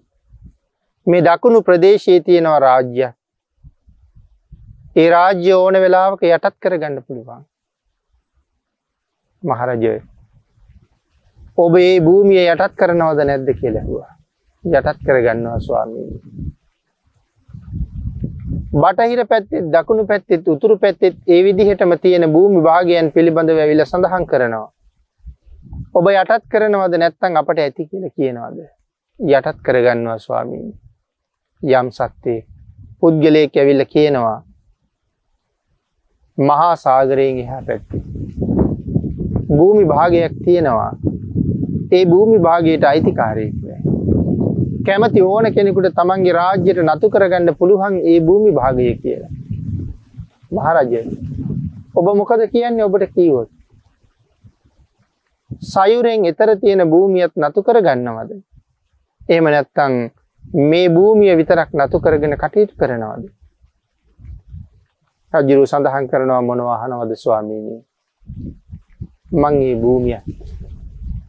මේ දකුණු ප්‍රදේශයේ තියෙනවා රාජ්‍ය ඒ රාජ්‍ය ඕන වෙලාවක යටත් කර ගන්න පුළුවන් මහරජය ඔබ ඒ භූමිය යටත් කරනවද නැද්ද කියලැහවා. යටත් කරගන්නවා ස්වාමී. බටහිර පැත්තෙත් දකුණු පැත්තෙත් උතුරු පැත්තෙත් ඒ විදිහටම තියෙන භූමි භාගයන් පිළිබඳ ඇවිල සඳහන් කරනවා. ඔබ යටත් කරනවද නැත්තං අපට ඇති කියල කියනවාද. යටත් කරගන්නවා ස්වාමීන්. යම් සත්‍යය පුද්ගලයෙක් ඇවිල්ල කියනවා මහා සාගරයෙන් එහා පැත්ති. භූමි භාගයක් තියෙනවා ඒ භූමි භාගයට අයිතිකාරයෙක් වේ. කැමති ඕන කෙනෙකුට තමන්ගේ රාජ්‍යයට නතු කරගන්න පුළුවන් ඒ භූමි භාගය කියලා. මහරජය ඔබ මොකද කියන්නේ ඔබට කීවොත්. සයුරෙන් එතර තියෙන භූමියත් නතු කර ගන්නවද. එහෙම නැත්තං මේ භූමිය විතරක් නතු කරගෙන කටයුතු කරනවද. රජුරු සඳහන් කරනවා මොනවාහනවද ස්වාමීණී. මං ඒ භූමිය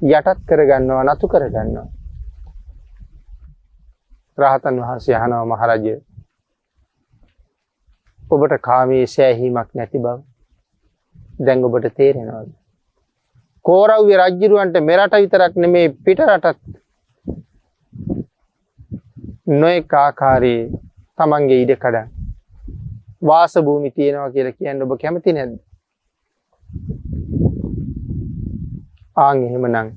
යටත් කරගන්නවා නතු කරගන්නවා. රහතන් වහන්සේ අහනව මහරජය ඔබට කාමයේ සෑහීමක් නැති බව දැන් ඔබට තේරෙනවද. කෝරව්‍ය රජ්ජිරුවන්ට මෙරට විතරක් නෙමේ පිට රටත් නොය කාකාරයේ තමන්ගේ ඉඩ කඩන් වාස භූමි තියෙනවා කියලා කියන්න ඔබ කැමති නැද්ද. ආං එහෙමනම්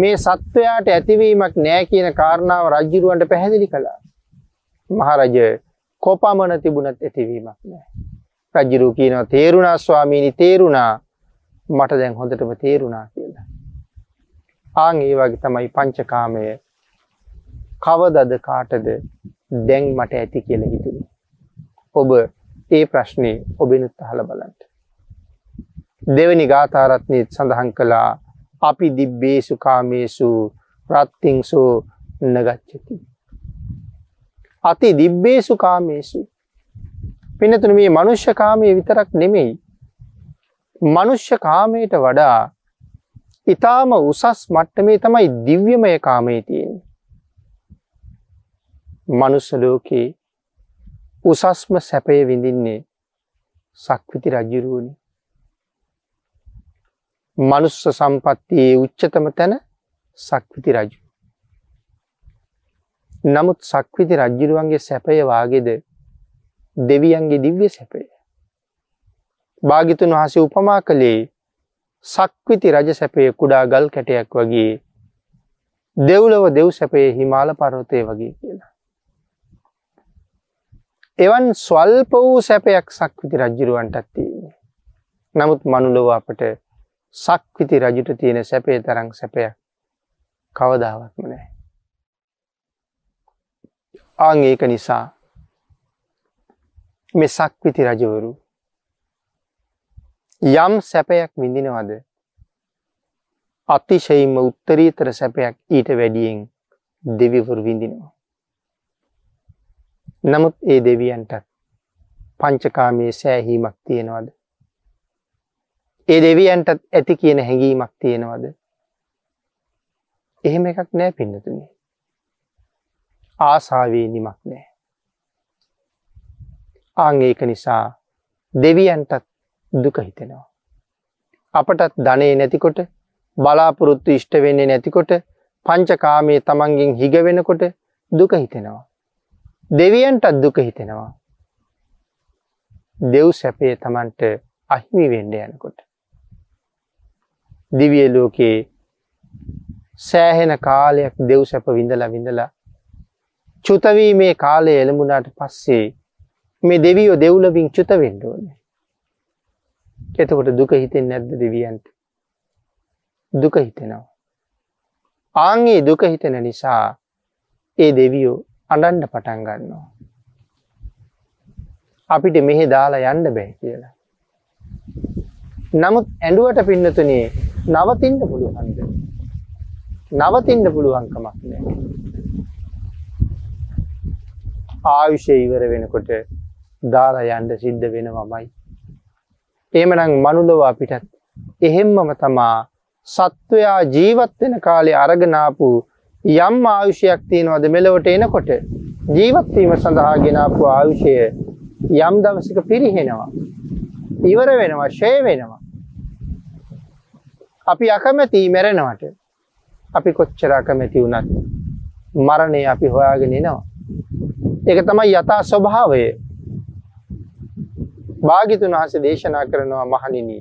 මේ සත්වයාට ඇතිවීමක් නෑ කියන කාරණාව රජ්ජිරුවන්ට පැහැදිලි කළා. මහරජ කොපමණ තිබුණත් ඇතිවීමක් නෑ. රජ්ජිරු කියනවා තේරුණා ස්වාමීණි තේරුණා මට දැන් හොඳටම තේරුණා කියලා. ආං ඒ වගේ තමයි පංචකාමය කවදද කාටද දැන් මට ඇති කියලා හිතුනේ. ඔබ ඒ ප්‍රශ්නේ ඔබෙනුත් අහලා බලන්න. දෙවැනි ගාථාරත්නයත් සඳහන් කළා අපි දිබ්බේසු කාමේසු ප්‍රත්තිංසු නගච්චති. අති දිබ්බේසු කාමේසු. පිනතුන මේ මනුෂ්‍ය කාමය විතරක් නෙමෙයි. මනුෂ්‍ය කාමයට වඩා ඉතාම උසස් මට්ටමේ තමයි දිව්‍යමය කාමයේ තියෙන. මනුස්ස ලෝකයේ උසස්ම සැපය විඳින්නේ සක්විති රජ්ජුරුවනි. මනුස්ස සම්පත්තියේ උච්චතම තැන සක්විති රජු. නමුත් සක්විති රජ්ජුරුවන්ගේ සැපය වාගෙද දෙවියන්ගේ දිව්‍ය සැපය. භාගිතුන් වහසේ උපමා කළේ සක්විති රජ සැපය කුඩා ගල් කැටයක් වගේ දෙව්ලව දෙව් සැපයේ හිමාල පරවතය වගේ කියලා. එවන් ස්වල්ප වූ සැපයක් සක්විති රජ්ජුරුවන්ටත් තියෙන්නේ. නමුත් මනුලොව අපට සක්විති රජුට තියෙන සැපේ තරං සැපයක් කවදාවත්ම නෑ. ආං ඒක නිසා මේ සක්විති රජවරු යම් සැපයක් විඳිනවද අතිශයින්ම උත්තරීතර සැපයක් ඊට වැඩියෙන් දෙවිවරු විඳිනවා. නමුත් ඒ දෙවියන්ටත් පංචකාමයේ සෑහීමක් තියෙනවද. ඒ දෙවියන්ටත් ඇති කියන හැඟීමක් තියෙනවද. එහෙම එකක් නෑ පින්නතුනේ. ආසාවේ නිමක් නෑ. ආං ඒක නිසා දෙවියන්ටත් දුක හිතෙනවා. අපටත් ධනේ නැතිකොට බලාපොරොත්තු ඉෂ්ට වෙන්නේ නැතිකොට පංචකාමයේ තමන්ගෙන් හිග වෙනකොට දුක හිතෙනවා. දෙවියන්ටත් දුක හිතෙනවා. දෙව් සැපේ තමන්ට අහිමි වෙන්ඩ යනකොට. දිවිය ලෝකයේ සෑහෙන කාලයක් දෙව් සැප විඳලා විඳලා චුතවීමේ කාලය එළඹුණාට පස්සේ මේ දෙවියෝ දෙව්ලවින් චුත වෙන්න ඕනේ. එතකොට දුක හිතෙන්නේ නැද්ද දෙවියන්ට? දුක හිතෙනවා. ආන්ගේ දුක හිතෙන නිසා ඒ දෙවියෝ අඬන්න පටන් ගන්නවා. අපිට මෙහෙ දාලා යන්න බෑ කියලා. නමුත් ඇඬුවට පින්නතුනේ නවතින්න පුළුවන්ද? නවතින්න පුළුවන්කමක් නෑ. ආයුෂය ඉවර වෙනකොට දාලා යන්න සිද්ධ වෙනවමයි. එහෙමනම් මනුලොව අපිටත් එහෙම්මම තමා සත්වයා ජීවත් වෙන කාලේ අරගෙන ආපු යම් ආයුෂයක් තියෙනවද මෙලොවට එනකොට ජීවත් වීම සඳහා ගෙන ආපු ආයුෂය යම් දවසක පිරිහෙනවා. ඉවර වෙනවා, ෂේ වෙනවා. අපි අකමැති මැරෙනවට. අපි කොච්චර අකමැති වුණත් මරණය අපි හොයාගෙන එනවා. ඒක තමයි යථා ස්වභාවය. භාගිතුන් වහන්සේ දේශනා කරනවා මහණෙනි.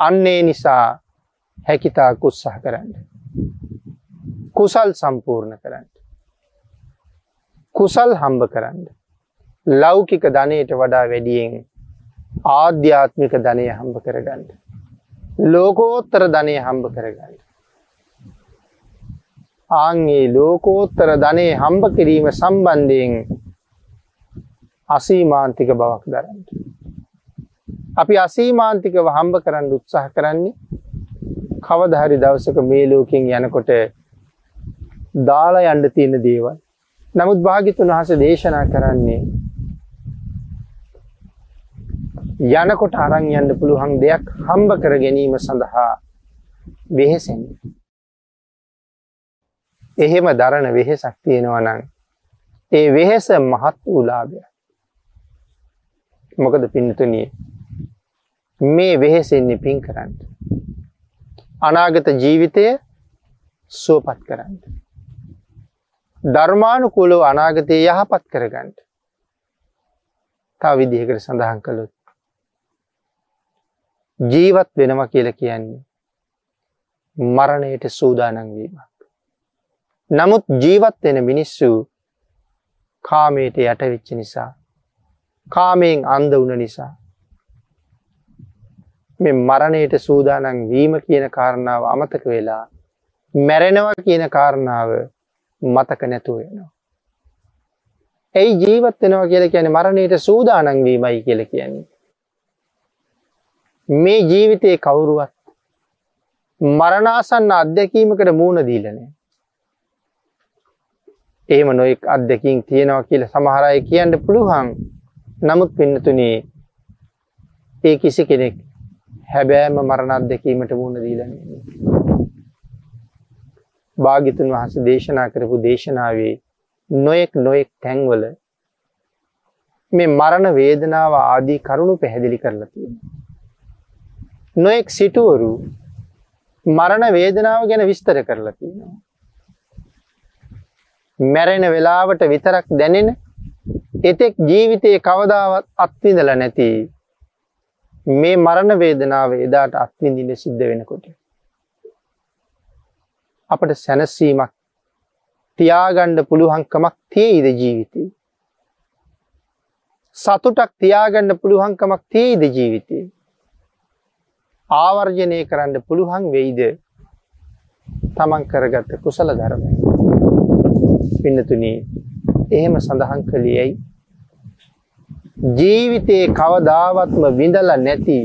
අන්නේ නිසා හැකිතා උත්සාහ කරන්න. කුසල් සම්පූර්ණ කරන්න. කුසල් හම්බ කරන්න. ලෞකික ධනයට වඩා වැඩියෙන් ආධ්‍යාත්මික ධනය හම්බ කරගන්න. ලෝකෝත්තර ධනය හම්බ කරගන්න. ආංගේ ලෝකෝත්තර ධනය හම්බ කිරීම සම්බන්ධයෙන් අසීමාන්තික බවක් දරන්න. අපි අසීමාන්තිකව හම්බ කරන්න උත්සාහ කරන්නේ කවදහරි දවසක මේ ලෝකෙන් යනකොට දාලා යන්න තියෙන දේවල්. නමුත් භාගිතුන් වහස දේශනා කරන්නේ යනකොට අරං යන්න පුළුවන් දෙයක් හම්බ කර ගැනීම සඳහා වෙහෙසෙන්. එහෙම දරණ වෙහෙසක් තියෙනවා නම් ඒ වෙහෙස මහත් වූලාභයක්. මොකද පින්නතුනිය මේ වෙහෙසෙන්නේ පින් කරන්න. අනාගත ජීවිතය සුවපත් කරන්න. ධර්මානුකූලව අනාගතය යහපත් කරගන්න. තව විදිහකට සඳහන් කළොත් ජීවත් වෙනවා කියලා කියන්නේ මරණයට සූදානම් වීමක්. නමුත් ජීවත් වෙන මිනිස්සු කාමයට යටවෙච්ච නිසා කාමයෙන් අන්ධ වුණ නිසා මේ මරණයට සූදානම් වීම කියන කාරණාව අමතක වෙලා මැරෙනවා කියන කාරණාව මතක නැතුව වෙනවා. ඇයි ජීවත් වෙනවා කියලා කියන්නේ මරණයට සූදානම් වීමයි කියලා කියන්නේ. මේ ජීවිතයේ කවුරුවත් මරණාසන්න අත්දැකීමකට මූුණ දීලනෑ. එහෙම නොයෙක් අත්දැකීම් තියෙනවා කියලා සමහර අය කියන්න පුළුවන්. නමුත් පින්නතුනේ ඒ කිසි කෙනෙක් හැබෑම මරණ අත්දැකීමට මුහුණ දීලා නැහැ. භාග්‍යතුන් වහන්සේ දේශනා කරපු දේශනාවේ නොයෙක් නොයෙක් තැන්වල මේ මරණ වේදනාව ආදී කරුණු පැහැදිලි කරලා තියෙනවා. නොයෙක් සිටුවරු මරණ වේදනාව ගැන විස්තර කරලා තියෙනවා. මැරෙන වෙලාවට විතරක් දැනෙන එතෙක් ජීවිතයේ කවදාවත් අත්විඳලා නැති මේ මරණ වේදනාව එදාට අත්විඳින්න සිද්ධ වෙනකොට අපට සැනසීමක් තියාගන්න පුළුවන්කමක් තියෙයිද ජීවිතේ? සතුටක් තියාගන්න පුළුවන්කමක් තියෙයිද ජීවිතේ? ආවර්ජනය කරන්න පුළුවන් වෙයිද? තමන් කරගත්ත කුසල ධර්මය. පින්නතුනි එහෙම සඳහන් කළේ ඇයි? ජීවිතයේ කවදාවත්ම විඳලා නැති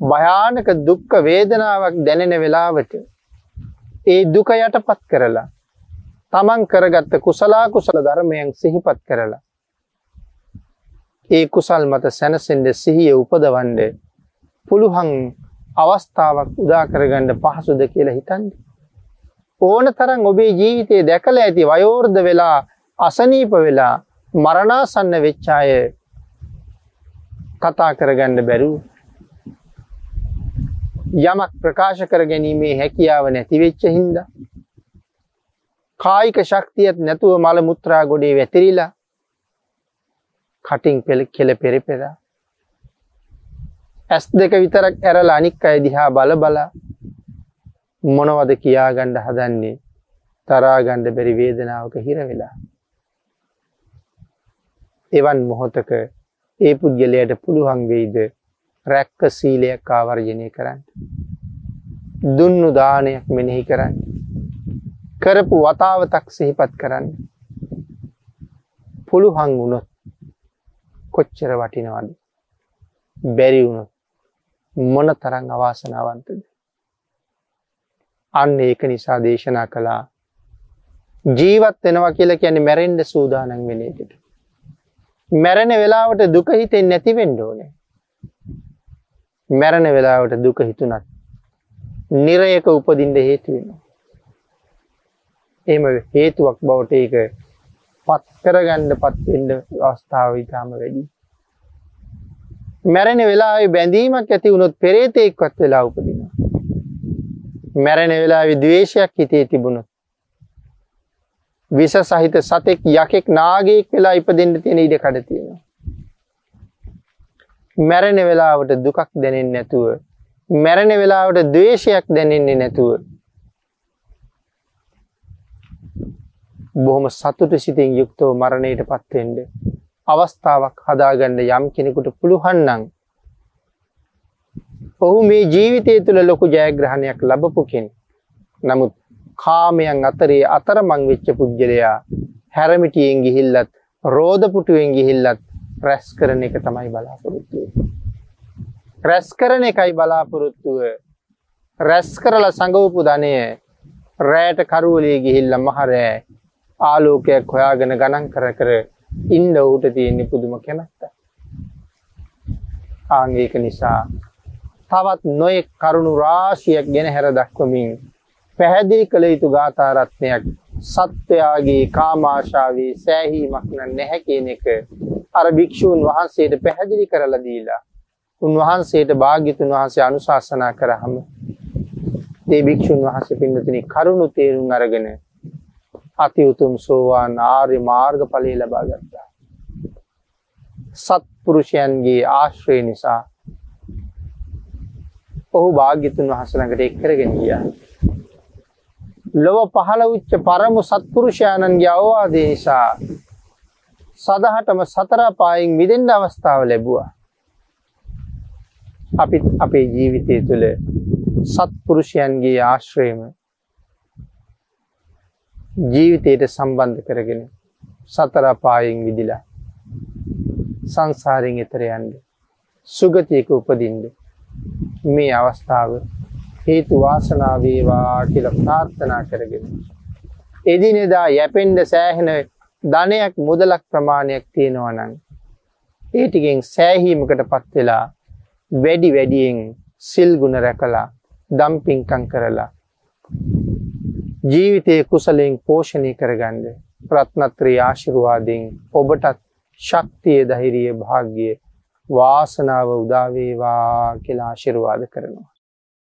භයානක දුක්ඛ වේදනාවක් දැනෙන වෙලාවට ඒ දුක යටපත් කරලා තමන් කරගත්ත කුසලා කුසල ධර්මයන් සිහිපත් කරලා ඒ කුසල් මත සැනසෙන්ඩ සිහිය උපදවන්ඩ පුළුහන් අවස්ථාවක් උදා කරගන්න පහසුද කියලා හිතන්ද. ඕන තරන් ඔබේ ජීවිතය දැකල ඇති වයෝර්ධ වෙලා අසනීප වෙලා මරණාසන්න වෙච්චාය කතා කරගන්න බැරූ යමක් ප්‍රකාශ කර ගැනීමේ හැකියාව නැති වෙච්ච හින්ද කායික ශක්තියත් නැතුව මල මුත්‍රා ගොඩේ වැතිරිලා කටින් පෙළ කෙල පෙරපෙරා ඇස් දෙක විතරක් ඇරල අනික් අය දිහා බල බලා මොනවද කියාගණ්ඩ හදන්නේ? තරාගණ්ඩ බැරි වේදනාවක හිර වෙලා. එවන් මොහොතක ඒ පුද්ගලයට පුළුවන් වෙයිද රැක්ක සීලයක් ආවර්ජනය කරන්න. දුන්නු දානයක් මෙනෙහි කරන්න. කරපු වතාවතක් සිහිපත් කරන්න. පුළුහන් වුණොත් කොච්චර වටිනවද. බැරි වුණොත් මොන තරං අවාසනාවන්තද. අන්න ඒක නිසා දේශනා කළා ජීවත් වෙනවා කියලා කියන්නේ මැරෙන්ඩ සූදානන් වෙන එකට. මැරෙන වෙලාවට දුක හිතෙන් නැතිවෙන්න ඕනේ. මැරෙන වෙලාවට දුක හිතුනත් නිරයක උපදින්න හේතු වෙනවා. එහෙම හේතුවක් බවට ඒක පත් කරගන්න පත් වෙන්න අවස්ථාව ඊටාම වැඩි. මැරෙන වෙලාවේ බැඳීමක් ඇති වුණොත් පෙරේතෙක්වත් වෙලා උපදිනවා. මැරෙන වෙලාවේ ද්වේෂයක් හිතේ තිබුණොත් විස සහිත සතෙක් යකෙක් නාගයෙක් වෙලා ඉපදෙන්න තියෙන ඉඩ කඩ තියෙනවා. මැරෙන වෙලාවට දුකක් දැනෙන්නේ නැතුව මැරෙන වෙලාවට ද්වේෂයක් දැනෙන්නේ නැතුව බොහොම සතුට සිතින් යුක්තව මරණයට පත්වෙන්න අවස්ථාවක් හදාගන්න යම් කෙනෙකුට පුළුවන් නම් ඔහු මේ ජීවිතය තුළ ලොකු ජයග්‍රහණයක් ලබපු කෙනෙක්. නමුත් කාමයන් අතරේ අතරමං වෙච්ච පුද්ගලයා හැරමිටියෙන් ගිහිල්ලත් රෝධපුටුවෙන් ගිහිල්ලත් රැස් කරන එක තමයි බලාපොරොත්තුව. රැස් කරන එකයි බලාපොරොත්තුව රැස් කරලා සඟවපු ධනය රෑට කරුවලේ ගිහිල්ල මහරෑ ආලෝකයක් හොයාගෙන ගණන් කර කර ඉන්ඩ ඌට තියෙන්නේ පුදුම කැමැත්ත. ආංගේක නිසා තවත් නොයෙක් කරුණු රාශියක් ගෙන හැර දක්වමින් පැහැදිලි කළ යුතු ගාථාරත්නයක් සත්වයාගේ කාමාශාවේ සෑහීමක් නැහැ කියන එක අර භික්‍ෂූන් වහන්සේට පැහැදිලි කරලා දීලා උන්වහන්සේට භාග්‍යතුන් වහන්සේ අනුශාසනා කරහම ඒ භික්‍ෂූන් වහන්සේ පින්නතින කරුණු තේරුම් අරගෙන අති උතුම් සෝවාන් ආර්ය මාර්ග ඵලය ලබා ගත්තා. සත්පුරුෂයන්ගේ ආශ්‍රය නිසා ඔහු භාග්‍යතුන් වහන්සලඟට එක් කරගෙන ගියා. ලොව පහළ උච්ච පරමු සත්පුරුෂයාණන්ගේ අවවාදය නිසා සදහටම සතරපායෙන් මිදෙන්ඩ අවස්ථාව ලැබුවා. අපි අපේ ජීවිතය තුළ සත්පුරුෂයන්ගේ ආශ්‍රයම ජීවිතයට සම්බන්ධ කරගෙන සතරපායෙන් විදිලා සංසාරෙන් එතරයන්ද සුගතියක උපදින්ද මේ අවස්ථාව හේතු වාසනා වේවා කියලා ප්‍රාර්ථනා කරගෙන එදිනෙදා යැපෙන්ඩ සෑහෙන ධනයක් මුදලක් ප්‍රමාණයක් තියෙනවනං. ඒටිගෙන් සෑහීමකට පත්වෙලා වැඩි වැඩියෙන් සිල් ගුණ රැකලා දම්පින්කං කරලා ජීවිතය කුසලෙන් පෝෂණය කරගන්න ප්‍රත්නත්‍රී ආශිරුවාදෙන් ඔබටත් ශක්තිය දහිරිය භාග්‍ය වාසනාව උදාවේවා කියලා ආශිර්වාද කරනවා.